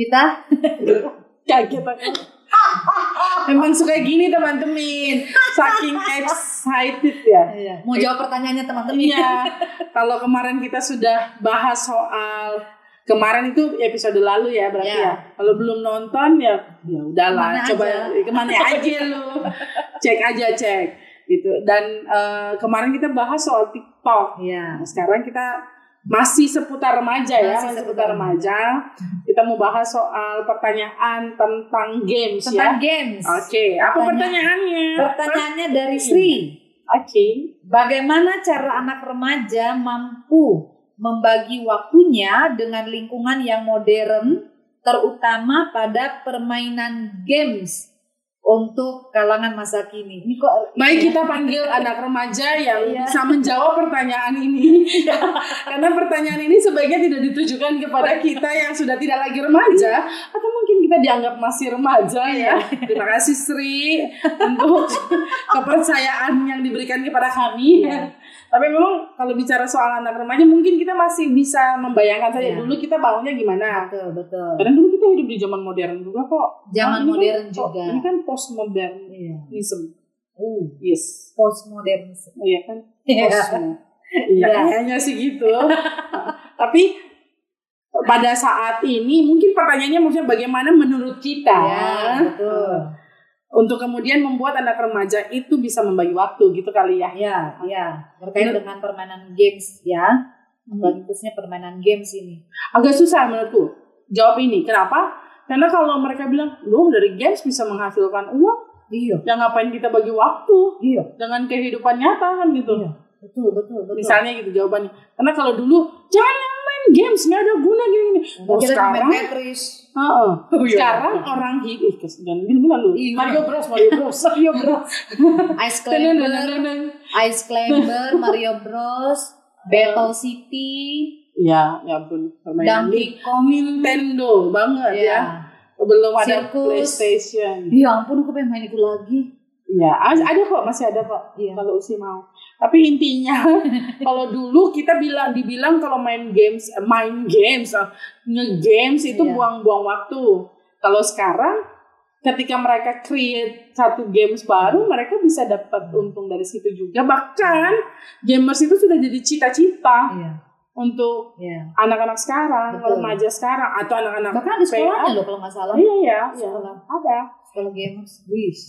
Kita Kaget aku. Emang suka gini teman-teman. Saking excited ya. Iya, mau jawab pertanyaannya teman-teman. Iya. Kalau kemarin kita sudah bahas soal kemarin itu episode lalu ya berarti Iya. ya. Kalau belum nonton ya ya udahlah Ke mana coba aja. ke mana aja lu. cek aja cek gitu. Dan eh, kemarin kita bahas soal TikTok. Iya. Nah, sekarang kita masih seputar remaja ya, Masih seputar remaja. Kita mau bahas soal pertanyaan tentang games Tentang ya. games. Oke, apa Pertanya- pertanyaannya? Pertanyaannya dari Sri. Oke. Bagaimana cara anak remaja mampu membagi waktunya dengan lingkungan yang modern, terutama pada permainan games untuk kalangan masa kini? Ini kok Baik kita panggil anak remaja yang Iya. bisa menjawab pertanyaan ini. Karena pertanyaan ini sebaiknya tidak ditujukan kepada kita yang sudah tidak lagi remaja atau mungkin kita dianggap masih remaja ya. Terima kasih Sri untuk kepercayaan yang diberikan kepada kami. Iya. Tapi memang kalau bicara soal anak remaja mungkin kita masih bisa membayangkan saja Iya. dulu kita bangunnya gimana. betul betul. Karena dulu kita hidup di zaman modern juga kok. Zaman Nah, ini modern kan- juga. Ini kan postmodernism. Iya. Uh, Yes. postmodernisme. Iya kan? Iya. Iya, Iya. kayaknya sih gitu. Tapi pada saat ini mungkin pertanyaannya maksudnya bagaimana menurut kita Ya, betul. Untuk kemudian membuat anak remaja itu bisa membagi waktu gitu kali ya. Ya, ya. Terkait dengan permainan games ya. Bagi khususnya permainan games ini. Agak susah menurutku jawab ini. Kenapa? Karena kalau mereka bilang, loh dari games bisa menghasilkan uang, Iya. ya ngapain kita bagi waktu Iya. dengan kehidupan nyata kan gitu. Iya. Betul, betul, betul. Misalnya gitu jawabannya. Karena kalau dulu jangan yang games nggak ada guna gini-gini. Oh, kita main sekarang Tetris. Heeh. Oh, iya. Sekarang orang hidup kes- jangan bilang lu. Iya. Mario Bros, Mario Bros. Mario Bros. Ice Climber. Ice Climber, Mario Bros, Battle City, Ya, ya ampun. Permainan Donkey Kong. Nintendo banget ya. Ya. Belum ada Sirkus. PlayStation. Ya ampun, aku pengen main itu lagi. Ya, ada kok, masih ada kok. Iya. Kalau Usi mau. Tapi intinya, kalau dulu kita bilang dibilang kalau main games, eh, main games, eh, nge-games itu Iya. buang-buang waktu. Kalau sekarang, ketika mereka create satu games baru, mereka bisa dapat untung dari situ juga. Bahkan gamers itu sudah jadi cita-cita Iya. untuk Iya. anak-anak sekarang, Betul. remaja sekarang, atau anak-anak Bahkan ada sekolahnya loh kalau nggak salah. Iya, iya, iya. Sekolah. ada. Sekolah gamers.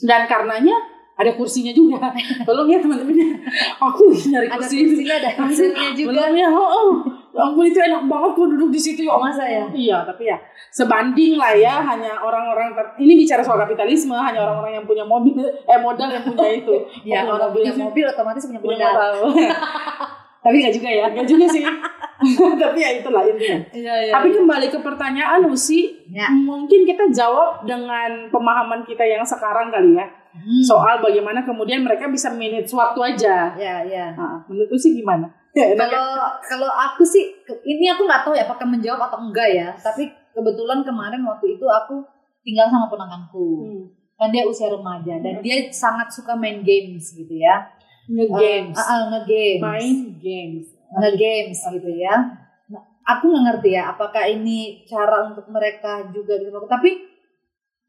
Dan karenanya ada kursinya juga. Tolong ya teman-teman. Aku nyari Ada kursi. kursinya, ada headsetnya juga. Belum ya. Oh, oh. Ya ampun itu enak banget kok duduk di situ ya. Oh, masa ya? Iya, tapi ya sebanding lah ya hanya orang-orang ini bicara soal kapitalisme hanya orang-orang yang punya mobil eh modal yang punya itu. Ya, Oh, orang punya sih. mobil otomatis punya Punya modal. modal. tapi nggak juga ya, nggak juga sih. tapi ya itulah intinya. Iya, iya. Tapi kembali ke pertanyaan Usi, Ya. mungkin kita jawab dengan pemahaman kita yang sekarang kali ya. Hmm. soal bagaimana kemudian mereka bisa manage waktu aja. Ya, ya. Nah, menurut lu sih gimana? Ya? Kalau kalau aku sih ini aku nggak tahu ya apakah menjawab atau enggak ya. Tapi kebetulan kemarin waktu itu aku tinggal sama ponakanku. Hmm. Kan dia usia remaja dan dia sangat suka main games gitu ya. Nge-games. Uh, uh, uh, nge-games. Main games. Nge-games gitu ya. Aku nggak ngerti ya apakah ini cara untuk mereka juga gitu. Tapi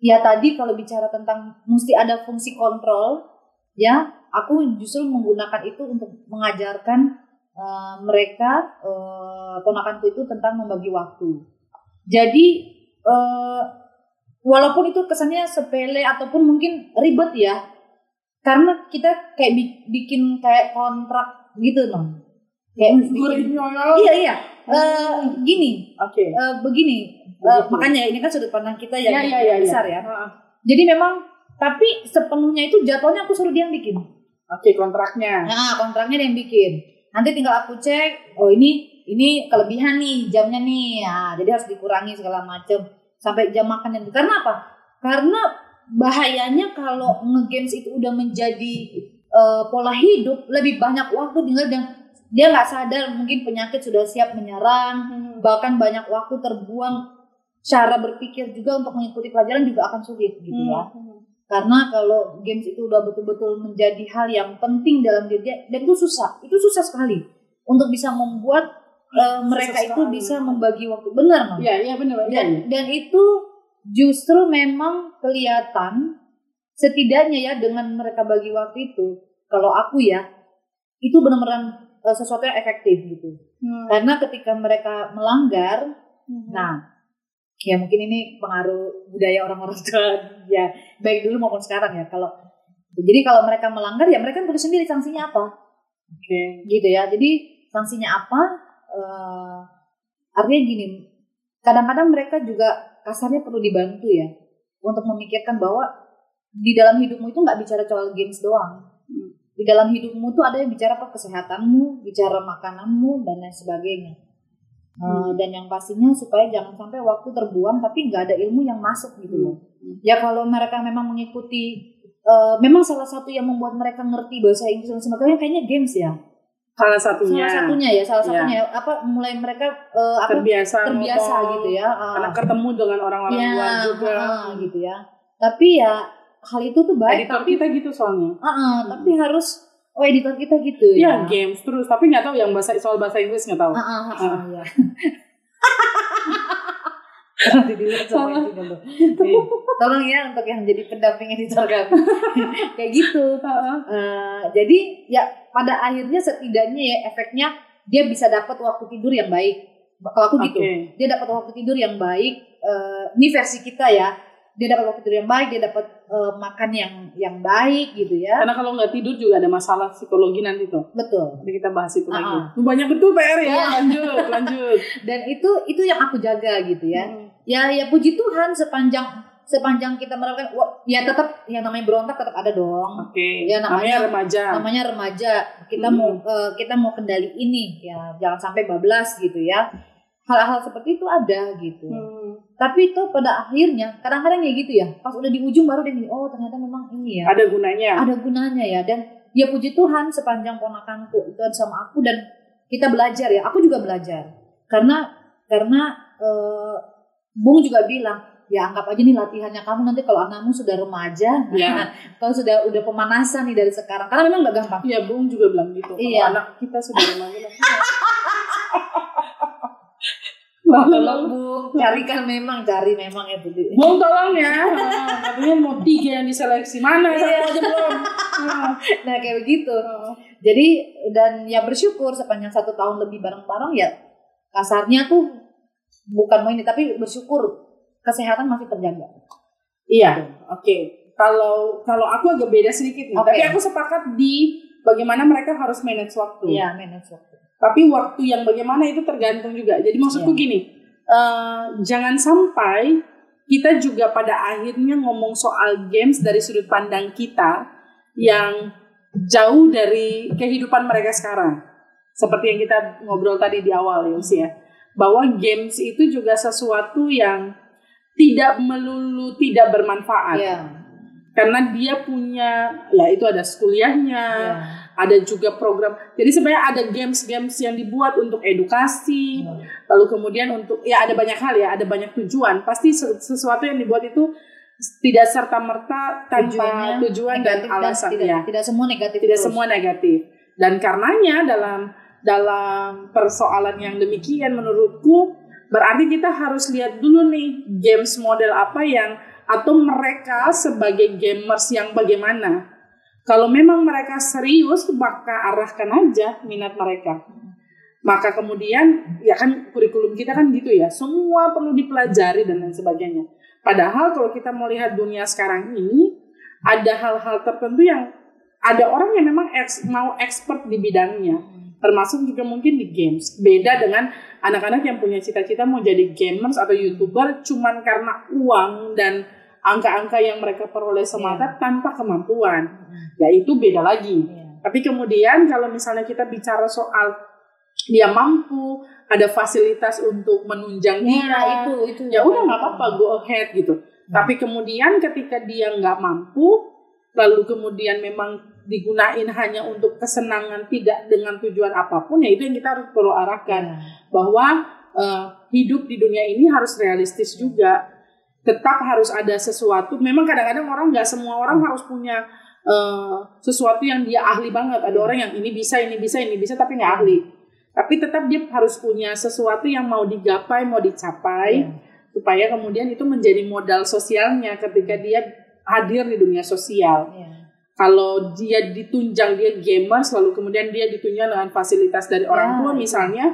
ya tadi kalau bicara tentang mesti ada fungsi kontrol ya, aku justru menggunakan itu untuk mengajarkan uh, mereka uh, ponakanku itu tentang membagi waktu. Jadi uh, walaupun itu kesannya sepele ataupun mungkin ribet ya, karena kita kayak bi- bikin kayak kontrak gitu loh. Kayak bikin- ya. iya iya. Eh, gini, Oke. eh, begini. Eh, Begitu. makanya ini kan sudut pandang kita yang, Ya, ya, yang ya, ya. besar ya. Ah, Jadi memang tapi sepenuhnya itu jatuhnya aku suruh dia yang bikin. Oke, kontraknya. Nah, kontraknya dia yang bikin. Nanti tinggal aku cek, oh ini ini kelebihan nih jamnya nih. Nah, jadi harus dikurangi segala macam sampai jam makan itu. Karena apa? Karena bahayanya kalau nge-games itu udah menjadi eh, pola hidup, lebih banyak waktu tinggal dan dia nggak sadar mungkin penyakit sudah siap menyerang, bahkan banyak waktu terbuang cara berpikir juga untuk mengikuti pelajaran juga akan sulit gitu ya. Hmm. Karena kalau games itu udah betul-betul menjadi hal yang penting dalam diri dia dan itu susah, itu susah sekali untuk bisa membuat eh, mereka itu bisa membagi waktu benar nggak? Iya, iya benar. Dan iya. dan itu justru memang kelihatan setidaknya ya dengan mereka bagi waktu itu kalau aku ya itu benar-benar eh, sesuatu yang efektif gitu Hmm. karena ketika mereka melanggar Hmm. nah ya mungkin ini pengaruh budaya orang-orang tua ya baik dulu maupun sekarang ya kalau jadi kalau mereka melanggar ya mereka tulis sendiri sanksinya apa Oke. gitu ya. Jadi sanksinya apa? Eh, artinya gini, kadang-kadang mereka juga kasarnya perlu dibantu ya untuk memikirkan bahwa di dalam hidupmu itu nggak bicara soal games doang. Di dalam hidupmu tuh ada yang bicara apa kesehatanmu, bicara makananmu dan lain sebagainya. Eh, Hmm. dan yang pastinya supaya jangan sampai waktu terbuang tapi nggak ada ilmu yang masuk gitu loh. Hmm. Ya kalau mereka memang mengikuti eh, memang salah satu yang membuat mereka ngerti bahasa Inggris dan sebagainya kayaknya games ya. Salah satunya. Salah satunya ya, salah Iya. satunya apa mulai mereka eh, apa terbiasa, terbiasa ngomong, gitu ya. ah. Karena ketemu dengan orang-orang Ya, luar juga. ah, gitu ya. Tapi ya hal itu tuh baik Editor tapi kita gitu soalnya. ah, ah, tapi harus oh editor kita gitu Iya, ya. games terus. Tapi nggak tahu yang bahasa soal bahasa Inggris nggak tahu. Ah, ah, ah, ah, ya. Dulu. Nih, Tolong ya untuk yang jadi pendamping editor kami. Kayak gitu. Eh, jadi ya pada akhirnya setidaknya ya efeknya dia bisa dapat waktu tidur yang baik. Kalau aku gitu, Oke. dia dapat waktu tidur yang baik. Eh, ini versi kita ya. Dia dapat waktu tidur yang baik, dia dapat eh, makan yang yang baik gitu ya. Karena kalau nggak tidur juga ada masalah psikologi nanti tuh. Betul. Nanti kita bahas itu Ah, lagi. ah. Banyak betul PR ya. Iya. Lanjut, lanjut. Dan itu itu yang aku jaga gitu ya. Hmm. Ya ya puji Tuhan sepanjang sepanjang kita melakukan wah, ya tetap yang namanya berontak tetap ada dong. Oke. Ya, namanya- remaja. namanya remaja kita Hmm. mau eh, kita mau kendali ini ya jangan sampai bablas gitu ya hal-hal seperti itu ada gitu Hmm. tapi itu pada akhirnya kadang-kadang ya gitu ya pas udah di ujung baru dia gini oh ternyata memang ini ya Ada gunanya. ada gunanya ya dan ya puji Tuhan sepanjang ponakanku itu sama aku dan kita belajar ya aku juga belajar karena karena eh, Bung juga bilang ya anggap aja nih latihannya kamu nanti kalau anakmu sudah remaja Ya. kalau sudah udah pemanasan nih dari sekarang karena memang nggak gampang Iya, Bung juga bilang gitu. Kalau Iya. anak kita sudah remaja. Tolong Bung, carikan memang, cari memang ya Bu. Bung tolong ya. Katanya mau tiga yang diseleksi. Mana satu Iya. aja belum. Ah. Nah kayak begitu. Jadi dan ya bersyukur sepanjang satu tahun lebih bareng-bareng ya kasarnya tuh bukan mau ini tapi bersyukur kesehatan masih terjaga. Iya, oke. Kalau kalau aku agak beda sedikit nih. Tapi aku sepakat di bagaimana mereka harus manage waktu. Iya manage waktu. Tapi waktu yang bagaimana itu tergantung juga. Jadi maksudku Iya. gini, eh, jangan sampai kita juga pada akhirnya ngomong soal games dari sudut pandang kita yang jauh dari kehidupan mereka sekarang. Seperti yang kita ngobrol tadi di awal ya, Usia. Bahwa games itu juga sesuatu yang tidak melulu tidak bermanfaat. Iya. Karena dia punya, ya itu ada kuliahnya, Iya. Ada juga program. Jadi sebenarnya ada games-games yang dibuat untuk edukasi, Iya. lalu kemudian untuk ya ada banyak hal ya, ada banyak tujuan. Pasti se- sesuatu yang dibuat itu tidak serta merta tanpa Tujuannya tujuan dan alasan tidak, ya. tidak semua negatif. Tidak terus. semua negatif. Dan karenanya dalam dalam persoalan yang demikian menurutku berarti kita harus lihat dulu nih games model apa yang atau mereka sebagai gamers yang bagaimana. Kalau memang mereka serius maka arahkan aja minat mereka. Maka kemudian ya kan kurikulum kita kan gitu ya, semua perlu dipelajari dan lain sebagainya. Padahal kalau kita melihat dunia sekarang ini ada hal-hal tertentu yang ada orang yang memang eks- mau expert di bidangnya, termasuk juga mungkin di games. Beda dengan anak-anak yang punya cita-cita mau jadi gamers atau youtuber cuman karena uang dan angka-angka yang mereka peroleh semata tanpa kemampuan. Ya itu beda lagi. Iya. Tapi kemudian kalau misalnya kita bicara soal dia mampu, ada fasilitas untuk menunjang dia, Ya, itu itu. ya udah nggak apa-apa go ahead gitu. Tapi kemudian ketika dia nggak mampu, lalu kemudian memang digunain hanya untuk kesenangan tidak dengan tujuan apa pun, ya itu yang kita harus perlu arahkan Iya. bahwa eh, hidup di dunia ini harus realistis juga. Tetap harus ada sesuatu. Memang kadang-kadang orang nggak semua orang harus punya eh, sesuatu yang dia ahli banget. Ada orang yang ini bisa, ini bisa, ini bisa, tapi nggak ahli. tapi tetap dia harus punya sesuatu yang mau digapai, mau dicapai, Iya. supaya kemudian itu menjadi modal sosialnya ketika dia hadir di dunia sosial. Iya. Kalau dia ditunjang dia gamers, lalu kemudian dia ditunjang dengan fasilitas dari orang Ya, tua itu. misalnya,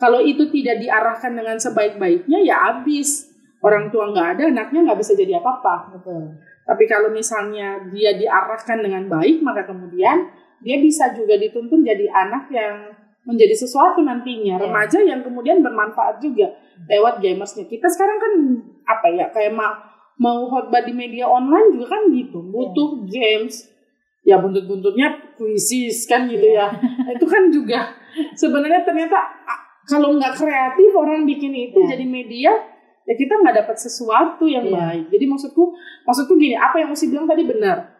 kalau itu tidak diarahkan dengan sebaik-baiknya ya habis. Orang tua nggak ada, anaknya nggak bisa jadi apa-apa. Betul. Tapi kalau misalnya dia diarahkan dengan baik, maka kemudian dia bisa juga dituntun jadi anak yang menjadi sesuatu nantinya, Ya. remaja yang kemudian bermanfaat juga lewat gamersnya. Kita sekarang kan apa ya kayak mau mau khotbah di media online juga kan gitu, butuh games. Ya buntut-buntutnya puisis kan gitu ya. Itu kan juga sebenarnya ternyata kalau nggak kreatif orang bikin itu Ya. jadi media ya kita nggak dapat sesuatu yang Iya. baik. Jadi maksudku maksudku gini, apa yang mesti bilang tadi benar.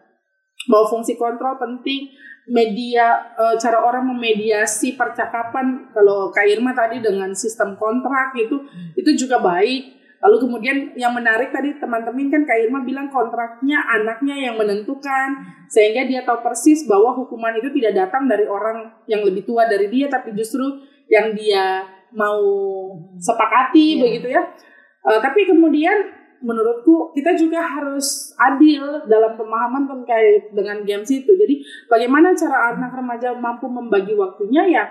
Bahwa fungsi kontrol penting, media eh, cara orang memediasi percakapan kalau Kak Irma tadi dengan sistem kontrak itu itu juga baik. Lalu kemudian yang menarik tadi teman-teman kan Kak Irma bilang kontraknya anaknya yang menentukan sehingga dia tahu persis bahwa hukuman itu tidak datang dari orang yang lebih tua dari dia tapi justru yang dia mau sepakati Iya. begitu ya. Eh, tapi kemudian menurutku kita juga harus adil dalam pemahaman terkait dengan games itu. Jadi bagaimana cara anak remaja mampu membagi waktunya ya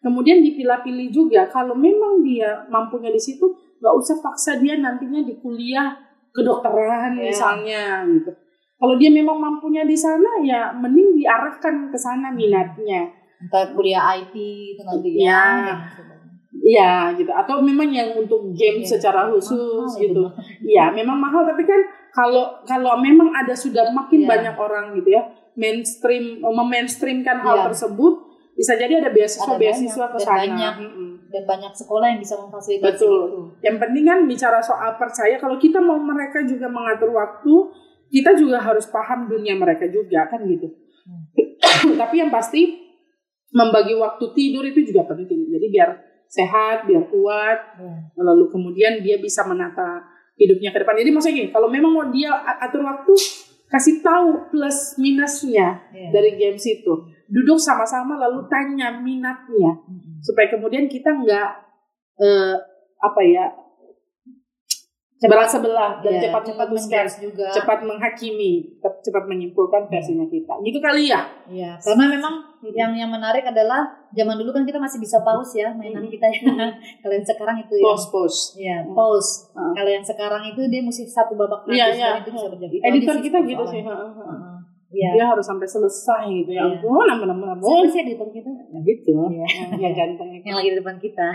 kemudian dipilah-pilih juga. Kalau memang dia mampunya di situ, nggak usah paksa dia nantinya di kuliah kedokteran Ya. misalnya gitu. Kalau dia memang mampunya di sana ya mending diarahkan ke sana minatnya. Entah kuliah IT itu nanti ya. gitu. Iya gitu. Atau memang yang untuk game Iya. secara khusus Mahal gitu. itu. Iya, memang mahal tapi kan kalau kalau memang ada sudah makin Iya. banyak orang gitu ya mainstream memainstreamkan hal Iya. tersebut bisa jadi ada beasiswa Ada beasiswa banyak, ke dan sana. banyak. Mm-mm. Dan banyak sekolah yang bisa memfasilitasi Betul. itu. Yang penting kan bicara soal percaya kalau kita mau mereka juga mengatur waktu, kita juga harus paham dunia mereka juga kan gitu. tapi yang pasti membagi waktu tidur itu juga penting. Jadi biar sehat, biar kuat, Iya. lalu kemudian dia bisa menata hidupnya ke depan. Jadi maksudnya gini, kalau memang mau dia atur waktu, kasih tahu plus minusnya Iya. dari games itu. Duduk sama-sama lalu tanya minatnya Mm-mm. supaya kemudian kita nggak eh, apa ya cepat sebelah dan Iya, cepat cepat memutuskan, menjudge juga. cepat menghakimi, cepat, menyimpulkan versinya kita. Gitu kali ya? Iya, karena memang Mm-mm. yang yang menarik adalah zaman dulu kan kita masih bisa pause ya mainan kita ya. Kalau yang sekarang itu ya. Post post. Iya, pause. Heeh. Kalau yang sekarang itu dia mesti satu babak lagi iya. dan itu bisa berjalan. Itu Editor kita gitu sih. Iya. Dia harus sampai selesai gitu ya. Iya. Ampun, ampun, ampun, ampun. Siapa sih editor kita? Nah, gitu. Iya. Ya ganteng. Yang lagi di depan kita.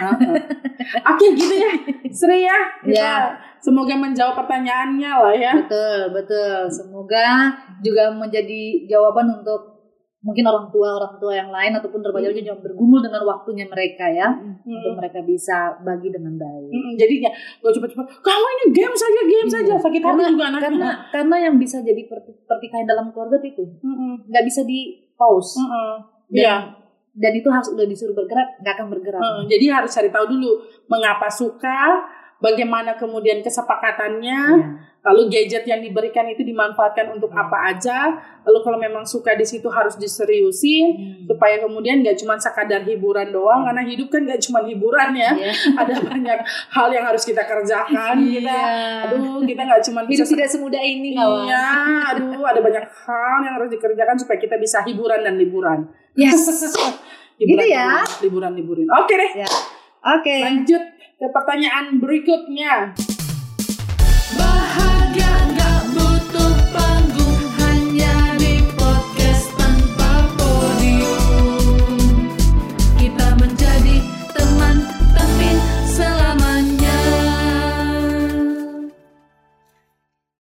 Oke gitu ya, Sri ya. Kita Iya. Semoga menjawab pertanyaannya lah ya. Betul, betul. Semoga juga menjadi jawaban untuk mungkin orang tua orang tua yang lain ataupun remaja Hmm. yang bergumul dengan waktunya mereka ya untuk Mm-mm. mereka bisa bagi dengan baik. Mm-mm. Jadi ya, gak cepet-cepet. Kamu ini game saja, game saja. Sakit hati Karena- juga anaknya. Karena karena yang bisa jadi per- pertikaian dalam keluarga itu nggak bisa di pause Mm-mm. dan, Iya. dan itu harus udah disuruh bergerak nggak akan bergerak. Mm, Jadi harus cari tahu dulu mengapa suka, bagaimana kemudian kesepakatannya, Iya. lalu gadget yang diberikan itu dimanfaatkan untuk Hmm. apa aja, lalu kalau memang suka di situ harus diseriusin Hmm. supaya kemudian nggak cuma sekadar hiburan doang Hmm. karena hidup kan nggak cuma hiburan ya Iya. ada banyak hal yang harus kita kerjakan kita Iya. aduh kita nggak cuma bisa Hidup tidak semudah ini kawan. iya aduh ada banyak hal yang harus dikerjakan supaya kita bisa hiburan dan liburan Yes. hiburan, Gitu ya. liburan liburan oke deh ya. Oke. lanjut ke pertanyaan berikutnya